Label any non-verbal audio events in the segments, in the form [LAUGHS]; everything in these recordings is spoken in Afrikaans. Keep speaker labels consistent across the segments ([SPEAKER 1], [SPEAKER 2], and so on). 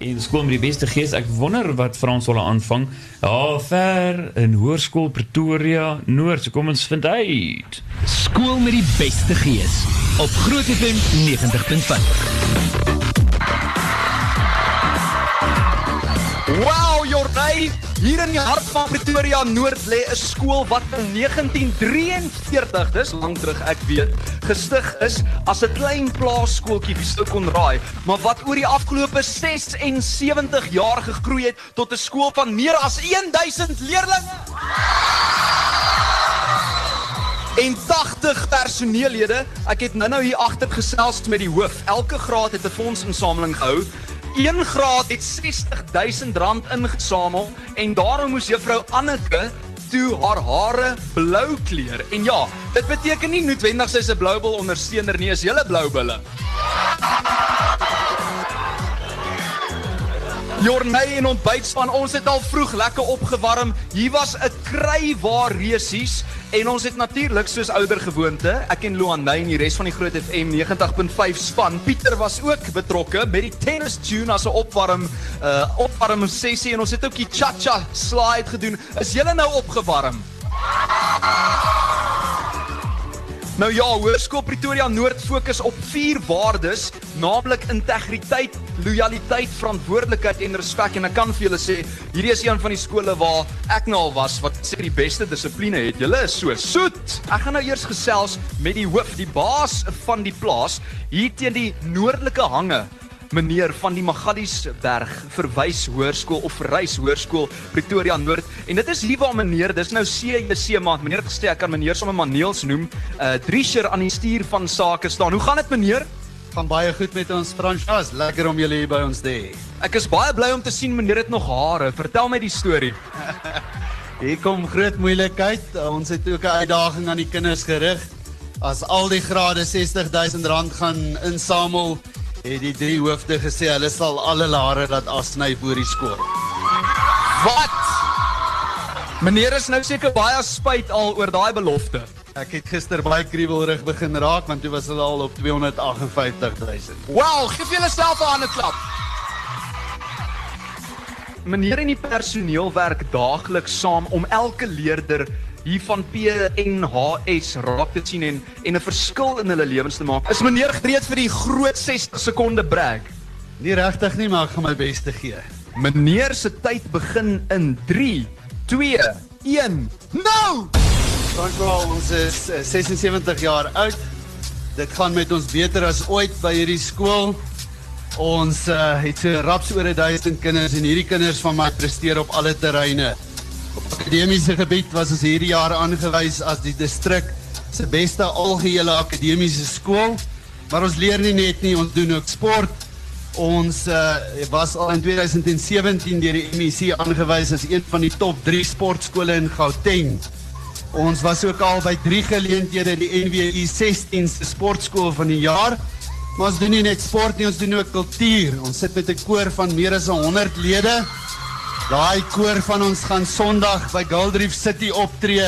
[SPEAKER 1] En skool met die beste gees. Ek wonder wat Frans hulle aanvang. Ja, ver in Hoërskool Pretoria Noord. So kom ons vind uit.
[SPEAKER 2] Skool met die beste gees op Groot FM 90.5.
[SPEAKER 3] Wow, Jordy, hier in die hart van Pretoria Noord lê 'n skool wat in 1943, dis lank terug ek weet, gestig is as 'n klein plaaskooltjie wie sou kon raai, maar wat oor die afgelope 76 jaar gegroei het tot 'n skool van meer as 1000 leerders. En 80 personeellede. Ek het nou-nou hier agter gesels met die hoof. Elke graad het 'n fondsinsameling gehou Een graad het R60000 ingesamel en daarom moes juffrou Anneke toe haar hare blou kleur. En ja, dit beteken nie noodwendig sy is 'n bloubil ondersteuner nie, is julle blou bulle. Jorney en ontbytspan, ons het al vroeg lekker opgewarm. Hier was 'n krywaar resies en ons het natuurlik soos ouer gewoonte, ek en Luanay en die res van die Groot FM 90.5 span. Pieter was ook betrokke met die tennis tune as 'n opwarm uh opwarm sessie en ons het ook die cha-cha slide gedoen. Is julle nou opgewarm? Nou ja, Hoërskool Pretoria Noord fokus op vier waardes, naamlik integriteit, lojaliteit, verantwoordelikheid en respek en ek kan vir julle sê, hierdie is een van die skole waar ek nou al was wat sê die beste dissipline het. Julle is so soet. Ek gaan nou eers gesels met die hoof, die baas van die plaas hier teen die noordelike hange meneer van die Magaliesberg verwys hoërskool of verrys hoërskool Pretoria Noord. En dit is hier waar meneer dis nou CJC maand. Meneer gesê ek kan meneer sommer Maneels noem. Uh Drischer aan die stuur van sake staan. Hoe gaan dit meneer?
[SPEAKER 4] Gaan baie goed met ons Fransjas lekker om julle hier by ons te hê.
[SPEAKER 3] Ek is baie bly om te sien meneer het nog hare. Vertel my die storie. [LAUGHS]
[SPEAKER 4] Hier kom groot moeilikheid. Ons het ook 'n uitdaging aan die kinders gerig. As al die grade 60000 rand gaan insamel het die drie hoofde gesê hulle sal alle lare laat afsny voor die skool.
[SPEAKER 3] Wat? Meneer is nou seker baie spyt al oor daai belofte.
[SPEAKER 4] Ek het gister baie kriebelrig begin raak want toe was hulle al op 258000.
[SPEAKER 3] Wow, gee vir jouself 'n hande klap. Meneer en die personeel werk daagliks saam om elke leerder hier van PNHS raak te sien en en 'n verskil in hulle lewens te maak. Is meneer gereed vir die groot 60 sekonde brag?
[SPEAKER 4] Nie regtig nie, maar ek gaan my bes te gee.
[SPEAKER 3] Meneer se tyd begin in 3 2 1 Nou!
[SPEAKER 4] Dankbaar ons is 76 eh, jaar oud. Dit gaan met ons beter as ooit by hierdie skool. Ons uh, het so raps oor 1000 kinders en hierdie kinders van my presteer op alle terreine. Akademiese gebied was ons hierdie jaar aangewys as die distrik se beste algehele akademiese skool. Maar ons leer nie net nie, ons doen ook sport. Ons uh, was al in 2017 deur die MEC aangewys as een van die top 3 sportskole in Gauteng. Ons was ook al by 3 geleenthede die NWI 16 se sportskool van die jaar. Maar ons doen nie net sport nie, ons doen ook kultuur. Ons sit met 'n koor van meer as 100 lede. Daai koor van ons gaan Sondag by Goldreef City optree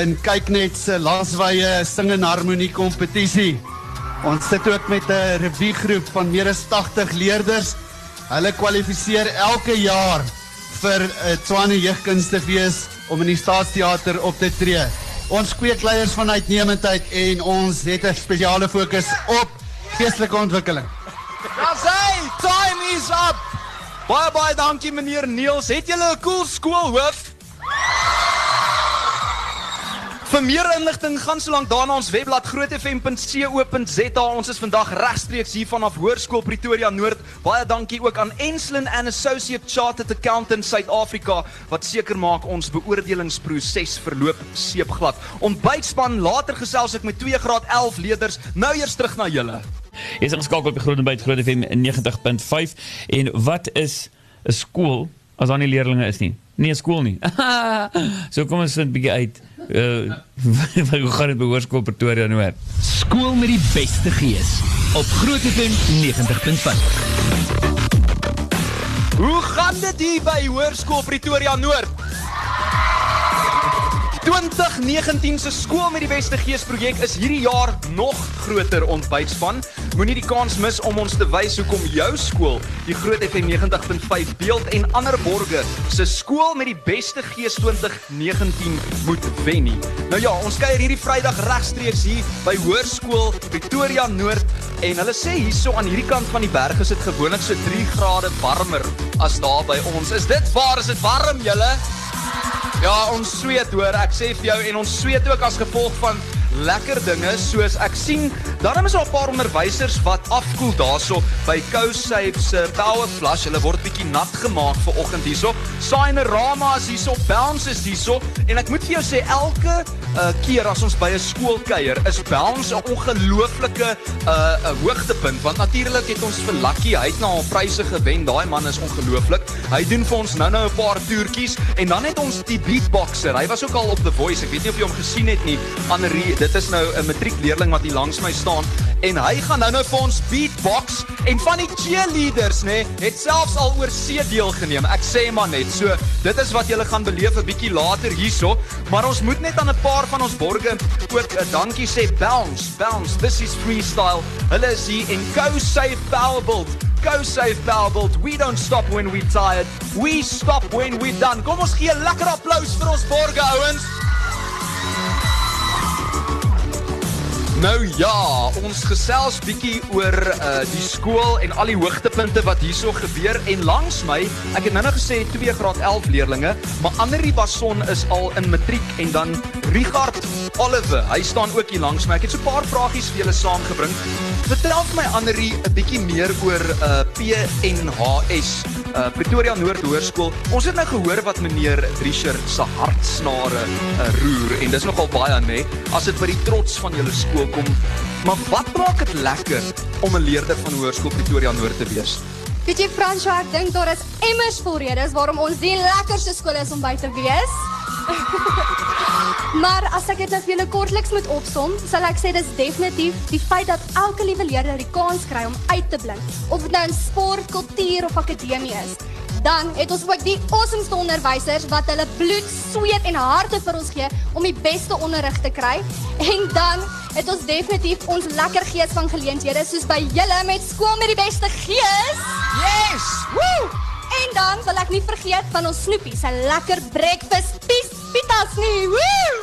[SPEAKER 4] in kyknet se landswye sing en harmonie kompetisie. Ons sit ook met 'n revue groep van meer as 80 leerders. Hulle kwalifiseer elke jaar vir 'n Tshwane Jeugkunstefees om in die Staatsteater op te tree. Ons kweekleiers van uitnemendheid en ons het 'n spesiale fokus op geestelike ontwikkeling.
[SPEAKER 3] Daar's hy, time is up. Baie baie dankie meneer Niels. Het julle 'n cool skoolhoof? Vir meer inligting gaan so lank daarna ons webblad grootfm.co.za. Ons is vandag regstreeks hier vanaf Hoërskool Pretoria Noord. Baie dankie ook aan Enslin and Associate Chartered Accountants Suid-Afrika wat seker maak ons beoordelingsproses verloop seepglad. Ontbytspan later gesels ek met 2 graad 11 leerders. Nou eers terug na julle.
[SPEAKER 1] Is ons skakel op die Groot Ontbyt Groot FM 90.5 en wat is 'n skool as daar nie leerders is nie? Nee, skool nie. [LAUGHS] so kom ons vind 'n bietjie uit. Uh [LAUGHS] hoe gaan dit by Hoërskool Pretoria Noord?
[SPEAKER 2] Skool met die beste gees op Groot FM 90.5.
[SPEAKER 3] Hoe gaan dit hier by Hoërskool Pretoria Noord? 2019 se skool met die beste gees projek is hierdie jaar nog groter ontbytspan. Moenie die kans mis om ons te wys hoekom jou skool die Groot FM 90.5 beeld en ander borgers se skool met die beste gees 2019 moet wen nie. Nou ja, ons kuier hierdie Vrydag regstreeks hier by Hoërskool Pretoria Noord en hulle sê hierso aan hierdie kant van die berg is dit gewoonlik so 3 grade warmer as daar by ons. Is dit waar? Is dit warm julle? Ja, ons sweet hoor. Ek sê vir jou en ons sweet ook as gevolg van lekker dinge soos ek sien daarom is daar 'n paar onderwysers wat afkoel daarso by CoSafe se Power Flush. Hulle word bietjie nat gemaak vir oggend hierso. Sainerama is hierso, Bounce is hierso en ek moet vir jou sê elke uh, keer as ons by 'n skool kuier, is Bounce 'n ongelooflike 'n uh, 'n hoogtepunt want natuurlik het ons vir Lucky, hy het nou al pryse gewen. Daai man is ongelooflik. Hy doen vir ons nou-nou 'n paar toertjies en dan het ons die beatboxer. Hy was ook al op The Voice. Ek weet nie of jy hom gesien het nie. Annelie dit is nou 'n matriekleerling wat hier langs my staan en hy gaan nou nou vir ons beatbox en van die cheerleaders nê het selfs al oor see deelgeneem. Ek sê maar net, so dit is wat julle gaan beleef 'n bietjie later hierso, maar ons moet net aan 'n paar van ons borge ook 'n dankie sê. Bounce, bounce. This is freestyle. Hulle is hier en Go Save Powerbuild. Go Save Powerbuild. We don't stop when we're tired. We stop when we're done. Kom ons gee 'n lekker applous vir ons borge ouens. Nou ja, ons gesels bietjie oor uh die skool en al die hoogtepunte wat hierso gebeur en langs my, ek het nou-nou gesê 2 graad 11 leerdlinge, maar Annelie Bason is al in matriek en dan Richard Olive, hy staan ook hier langs my. Ek het so 'n paar vragies vir julle saamgebring. Vertel vir my Annelie 'n bietjie meer oor uh PNHS, uh Pretoria Noord Hoërskool. Ons het nou gehoor wat meneer Richard se hartsnare uh, roer en dis nogal baie nê, as dit by die trots van julle skool kom. Maar wat maak dit lekker om 'n leerder van Hoërskool Pretoria Noord te wees?
[SPEAKER 5] Weet jy Fransjo, ek dink daar is emmers vol redes waarom ons die lekkerste skool is om by te wees. [LAUGHS] maar as ek dit nou vir julle kortliks moet opsom, sal ek sê dis definitief die feit dat elke liewe leerder die kans kry om uit te blink, of dit nou in sport, kultuur of akademie is. Dan het ons ook die awesomeste onderwysers wat hulle bloed, sweet en harte vir ons gee om die beste onderrig te kry. En dan het ons definitief ons lekker gees van geleenthede soos by julle met skool met die beste gees.
[SPEAKER 3] Yes!
[SPEAKER 5] Woo! En dan wil ek nie vergeet van ons snoepie, se lekker breakfast pies pitas nie. Woo!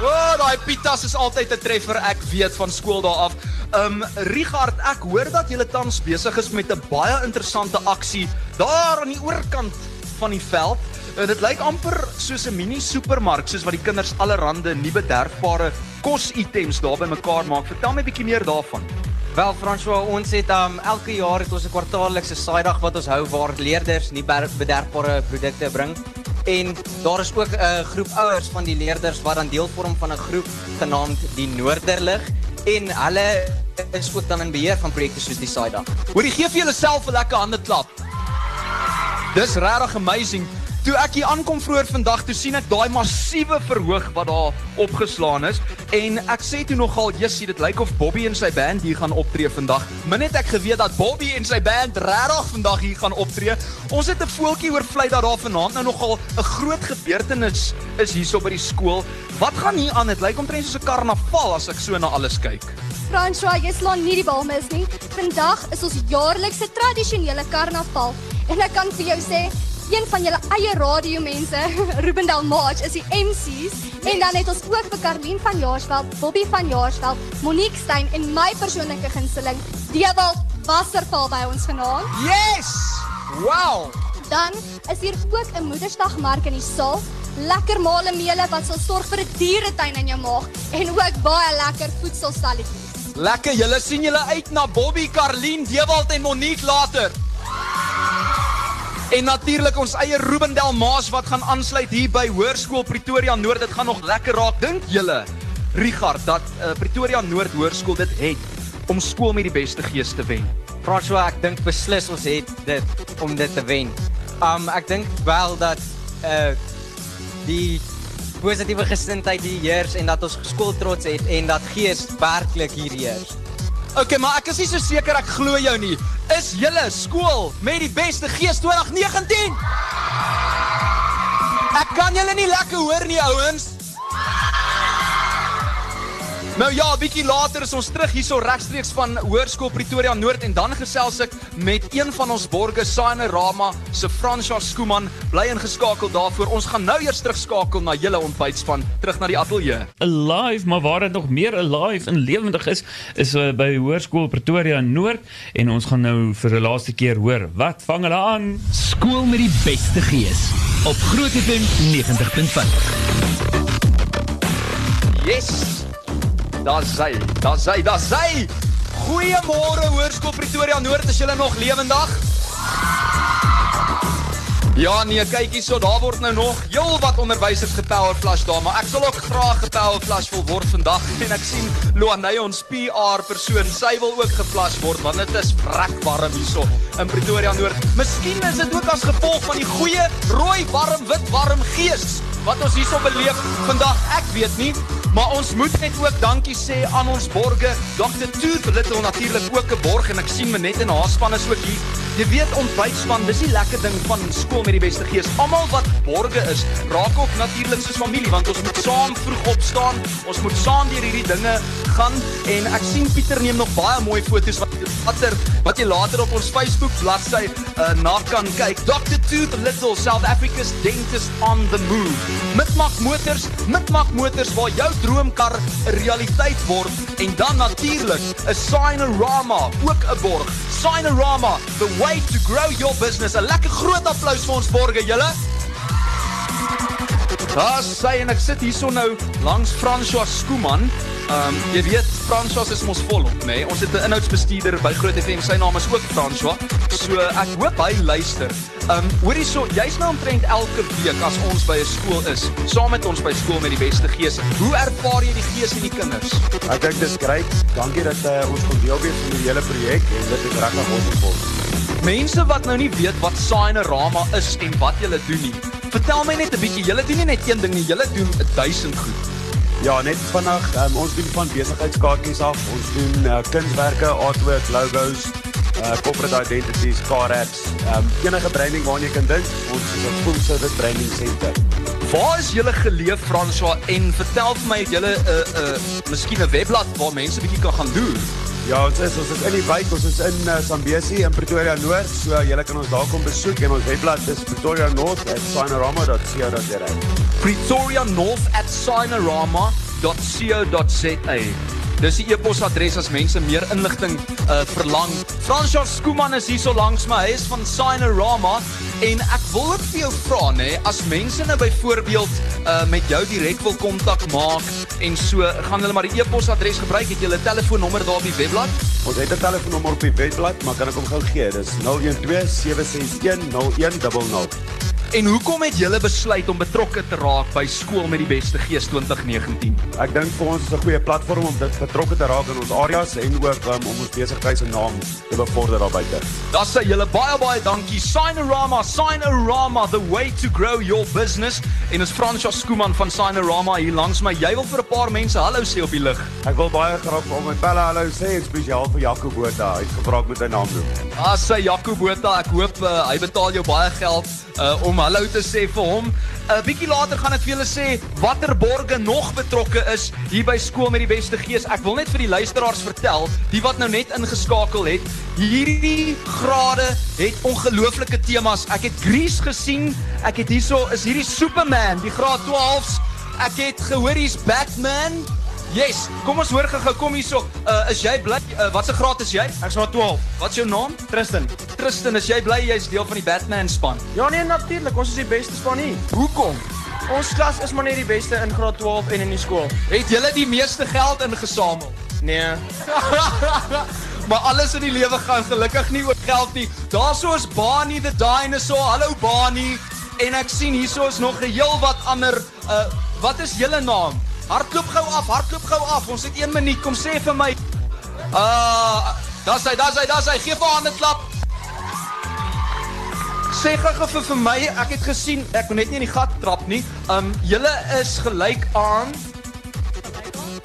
[SPEAKER 3] O, oh, daai pitas is altyd 'n treffer, ek weet van skool daar af. Um Richard, ek hoor dat jy tans besig is met 'n baie interessante aksie daar aan die oorkant van die veld. Uh, dit lyk amper soos 'n mini supermark, soos wat die kinders allerhande nuwe bederfbare kositems daar bymekaar maak. Vertel my 'n bietjie meer daarvan.
[SPEAKER 6] Wel François, ons het um elke jaar het ons 'n kwartaallikse saaidag wat ons hou waar leerders nie bederfbare produkte bring. En daar is ook 'n uh, groep ouers van die leerders wat dan deel vorm van 'n groep genaamd die Noorderlig en hulle is ook dan in beheer van projekte soos die Saaidag.
[SPEAKER 3] Hoorie, gee vir jouself 'n lekker hande klap. Dis regtig amazing. Toe ek hier aankom vroeër vandag, toe sien ek daai massiewe verhoog wat daar opgeslaan is en ek sê toe nogal, "Jessie, dit lyk of Bobby en sy band hier gaan optree vandag." Min het ek geweet dat Bobby en sy band regtig vandag hier gaan optree. Ons het 'n voeltjie oorvlei dat daar vanaand nou nogal 'n groot gebeurtenis is hierso by die skool. Wat gaan hier aan? Dit lyk omtrent soos 'n karnaval as ek so na alles kyk.
[SPEAKER 5] François, jy slaan nie die bal mis nie. Vandag is ons jaarlikse tradisionele karnaval en ek kan vir jou sê een van julle eie radiomense, [LAUGHS] Rubendal March, is die MC's en dan het ons ook vir Karlien van Jaarsveld, Bobby van Jaarsveld, Monique Stein en my persoonlike gunsteling, Dewald Wasserval by ons vanaand.
[SPEAKER 3] Yes! Wow!
[SPEAKER 5] Dan is hier ook 'n Moedersdagmark in die saal. Lekker male meele wat sal sorg vir 'n dieretuin in jou maag en ook baie lekker voedselstalletjies.
[SPEAKER 3] Lekker, julle sien julle uit na Bobby, Karlien, Dewald en Monique later. En natuurlik ons eie Ruben Delmaas wat gaan aansluit hier by Hoërskool Pretoria Noord. Dit gaan nog lekker raak. Dink julle, Richard, dat uh, Pretoria Noord Hoërskool dit het om skool met die beste gees te wen?
[SPEAKER 6] François, ek dink beslis ons het dit om dit te wen. Um ek dink wel dat uh die positiewe gesindheid hier heers en dat ons skool trots het en dat gees werklik hier heers.
[SPEAKER 3] Okay, maar ek is nie so seker ek glo jou nie. Is julle skool met die beste gees 2019? Ek kan julle nie lekker hoor nie, ouens. Nou ja, 'n bietjie later is ons terug hierso regstreeks van Hoërskool Pretoria Noord en dan gesels ek met een van ons borgers, Saine Rama, se Fransja Skooman, bly ingeskakel daarvoor. Ons gaan nou eers terugskakel na julle ontbytspan, terug na die ateljee.
[SPEAKER 1] Alive, maar waar dit nog meer alive en lewendig is, is uh, by Hoërskool Pretoria Noord en ons gaan nou vir 'n laaste keer hoor wat vang hulle aan.
[SPEAKER 2] Skool met die beste gees op Groot FM 90.5.
[SPEAKER 3] Yes. Hy. Daar's hy. Goeiemôre Hoërskool Pretoria Noord, is julle nog lewendig? Ja nee, kyk hierso, daar word nou nog heel wat onderwysers gepower flash daar, maar ek sal ook graag gepower flash wil word vandag [LAUGHS] en ek sien Luanay ons PR persoon, sy wil ook geflash word want dit is vrek warm hierso in Pretoria Noord. Miskien is dit ook as gevolg van die goeie rooi, warm, wit, warm gees wat ons hierso beleef vandag. Ek weet nie, maar ons moet net ook dankie sê aan ons borge. Dr. Tooth Little natuurlik ook 'n borg en ek sien my net in haar span is ook hier. Jy weet ontbytspan, dis die lekker ding van skool met die beste gees. Almal wat borge is, raak ook natuurlik soos familie want ons moet saam vroeg opstaan. Ons moet saam deur hierdie dinge gaan en ek sien Pieter neem nog baie mooi foto's wat later wat jy later op ons Facebook bladsy uh, na kan kyk. Dr. Tooth Little, South Africa's dentist on the move. Mitmak Motors, Mitmak Motors waar jou droomkar 'n realiteit word en dan natuurlik 'n Signorama, ook 'n borg. Signorama, the way to grow your business. 'n Lekker groot applous vir ons borge, julle. Daar sê en ek sit hierso nou langs François Skooman. Ehm um, jy weet François is mos volop, nê? Nee? Ons het 'n inhoudsbestuurder by Groot FM. Sy naam is ook François. So ek hoop hy luister. Ehm um, hoorie so, jy's nou omtrent elke week as ons by 'n skool is, saam met ons by skool met die beste gees. Hoe ervaar jy die gees en die kinders?
[SPEAKER 7] Ek dink dis grait. Dankie dat uh, ons kon deel wees van die hele projek en dit is regtig wondervol.
[SPEAKER 3] Mense wat nou nie weet wat Signorama is en wat julle doen nie. Vertel my net 'n bietjie. Julle doen nie net een ding nie, julle doen 'n duisend goed.
[SPEAKER 7] Ja, net vinnig, um, ons doen van besigheidskaartjies af. Ons doen uh, kunswerke, artwork, logos, uh, corporate identities, car apps, um, enige branding waarna jy kan dink. Ons is 'n full service branding center.
[SPEAKER 3] Waar is julle geleef François en vertel vir my julle 'n uh, 'n uh, miskien 'n webblad waar mense bietjie kan gaan doen?
[SPEAKER 7] Ja, ons is ons is in die wijk, ons is in uh, Zambesi in Pretoria Noord. So uh, julle kan ons daar kom besoek en ons webblad is pretorianorth@signorama.co.za.
[SPEAKER 3] Pretoria North at signorama.co.za. Dis die e-posadres as mense meer inligting uh, verlang. François Skooman is hier so langs my. Hy is van Signorama en ek wil ook vir jou vra nê, as mense nou byvoorbeeld uh, met jou direk wil kontak maak en so gaan hulle maar die e-posadres gebruik. Het jy 'n telefoonnommer daar op die webblad?
[SPEAKER 7] Ons het 'n telefoonnommer op die webblad, maar kan ek hom gou gee? Dis 012 761 0100.
[SPEAKER 3] En hoekom het julle besluit om betrokke te raak by skool met die beste gees 2019?
[SPEAKER 7] Ek dink vir ons is 'n goeie platform om dit betrokke te raak in ons areas en ook um, om ons besigheid se naam te bevorder daar buite.
[SPEAKER 3] Daar sê julle baie baie dankie. Signorama, Signorama, the way to grow your business. En is Fransja Skooman van Signorama hier langs my. Jy wil vir 'n paar mense hallo sê op die lig.
[SPEAKER 7] Ek wil baie graag vir my pelle hallo sê en spesiaal vir Jaco Botha. Hy het gevra ek moet sy naam noem.
[SPEAKER 3] Ah, sê Jaco Botha, ek hoop uh, hy betaal jou baie geld uh, om hallo te sê vir hom. 'n uh, Bietjie later gaan ek vir julle sê watter borge nog betrokke is hier by skool met die beste gees. Ek wil net vir die luisteraars vertel, die wat nou net ingeskakel het, hierdie grade het ongelooflike temas. Ek het Grease gesien. Ek het hierso is hierdie Superman, die graad 12s. Ek het gehoor hier's Batman. Yes, kom ons hoor gou-gou kom hierso. Uh is jy bly uh, wat se graad is jy?
[SPEAKER 8] Ek's maar 12.
[SPEAKER 3] Wat is jou naam?
[SPEAKER 8] Tristan.
[SPEAKER 3] Tristan, is jy bly jy's deel van die Batman span?
[SPEAKER 8] Ja nee, natuurlik. Ons is die beste span hier.
[SPEAKER 3] Hoekom?
[SPEAKER 8] Ons klas is maar net die beste in graad 12 en in die skool.
[SPEAKER 3] Het julle die meeste geld ingesamel?
[SPEAKER 8] Nee. [LAUGHS]
[SPEAKER 3] maar alles in die lewe gaan gelukkig nie oor geld nie. Daarso is Barney the dinosaur. Hallo Barney. En ek sien hierso is nog 'n heel wat ander uh wat is julle naam? Hardloop gou af, hardloop gou af. Ons het 1 minuut. Kom sê vir my. Uh daar's hy, daar's hy, daar's hy. Geef 'n hande klap. Sê gou vir, vir my, ek het gesien, ek kon net nie in die gat trap nie. Um julle is gelyk aan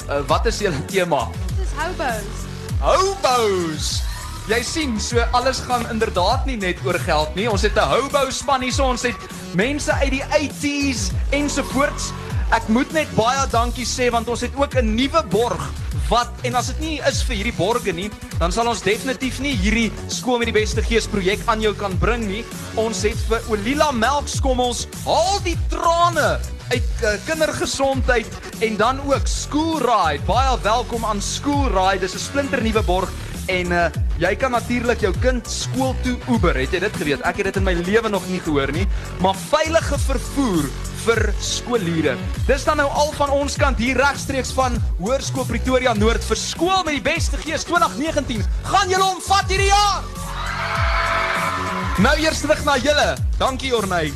[SPEAKER 3] uh, wat is julle tema?
[SPEAKER 5] Dis hobos.
[SPEAKER 3] Hobos. Jy sien, so alles gaan inderdaad nie net oor geld nie. Ons het 'n hobo span hier, so ons het mense uit die 80s ensovoorts. Ek moet net baie dankie sê want ons het ook 'n nuwe borg wat en as dit nie is vir hierdie borge nie, dan sal ons definitief nie hierdie skool met die beste gees projek aan jou kan bring nie. Ons het vir Olila melkskommels al die trane uit uh, kindergesondheid en dan ook School Ride. Baie welkom aan School Ride. Dis 'n splinternuwe borg en uh, jy kan natuurlik jou kind skool toe Uber. Het jy dit geweet? Ek het dit in my lewe nog nie gehoor nie, maar veilige vervoer vir skooliere. Dis dan nou al van ons kant hier regstreeks van Hoërskool Pretoria Noord vir skool met die beste gees 2019. Gaan julle hom vat hierdie jaar? Nou eers terug na julle. Dankie Ornay.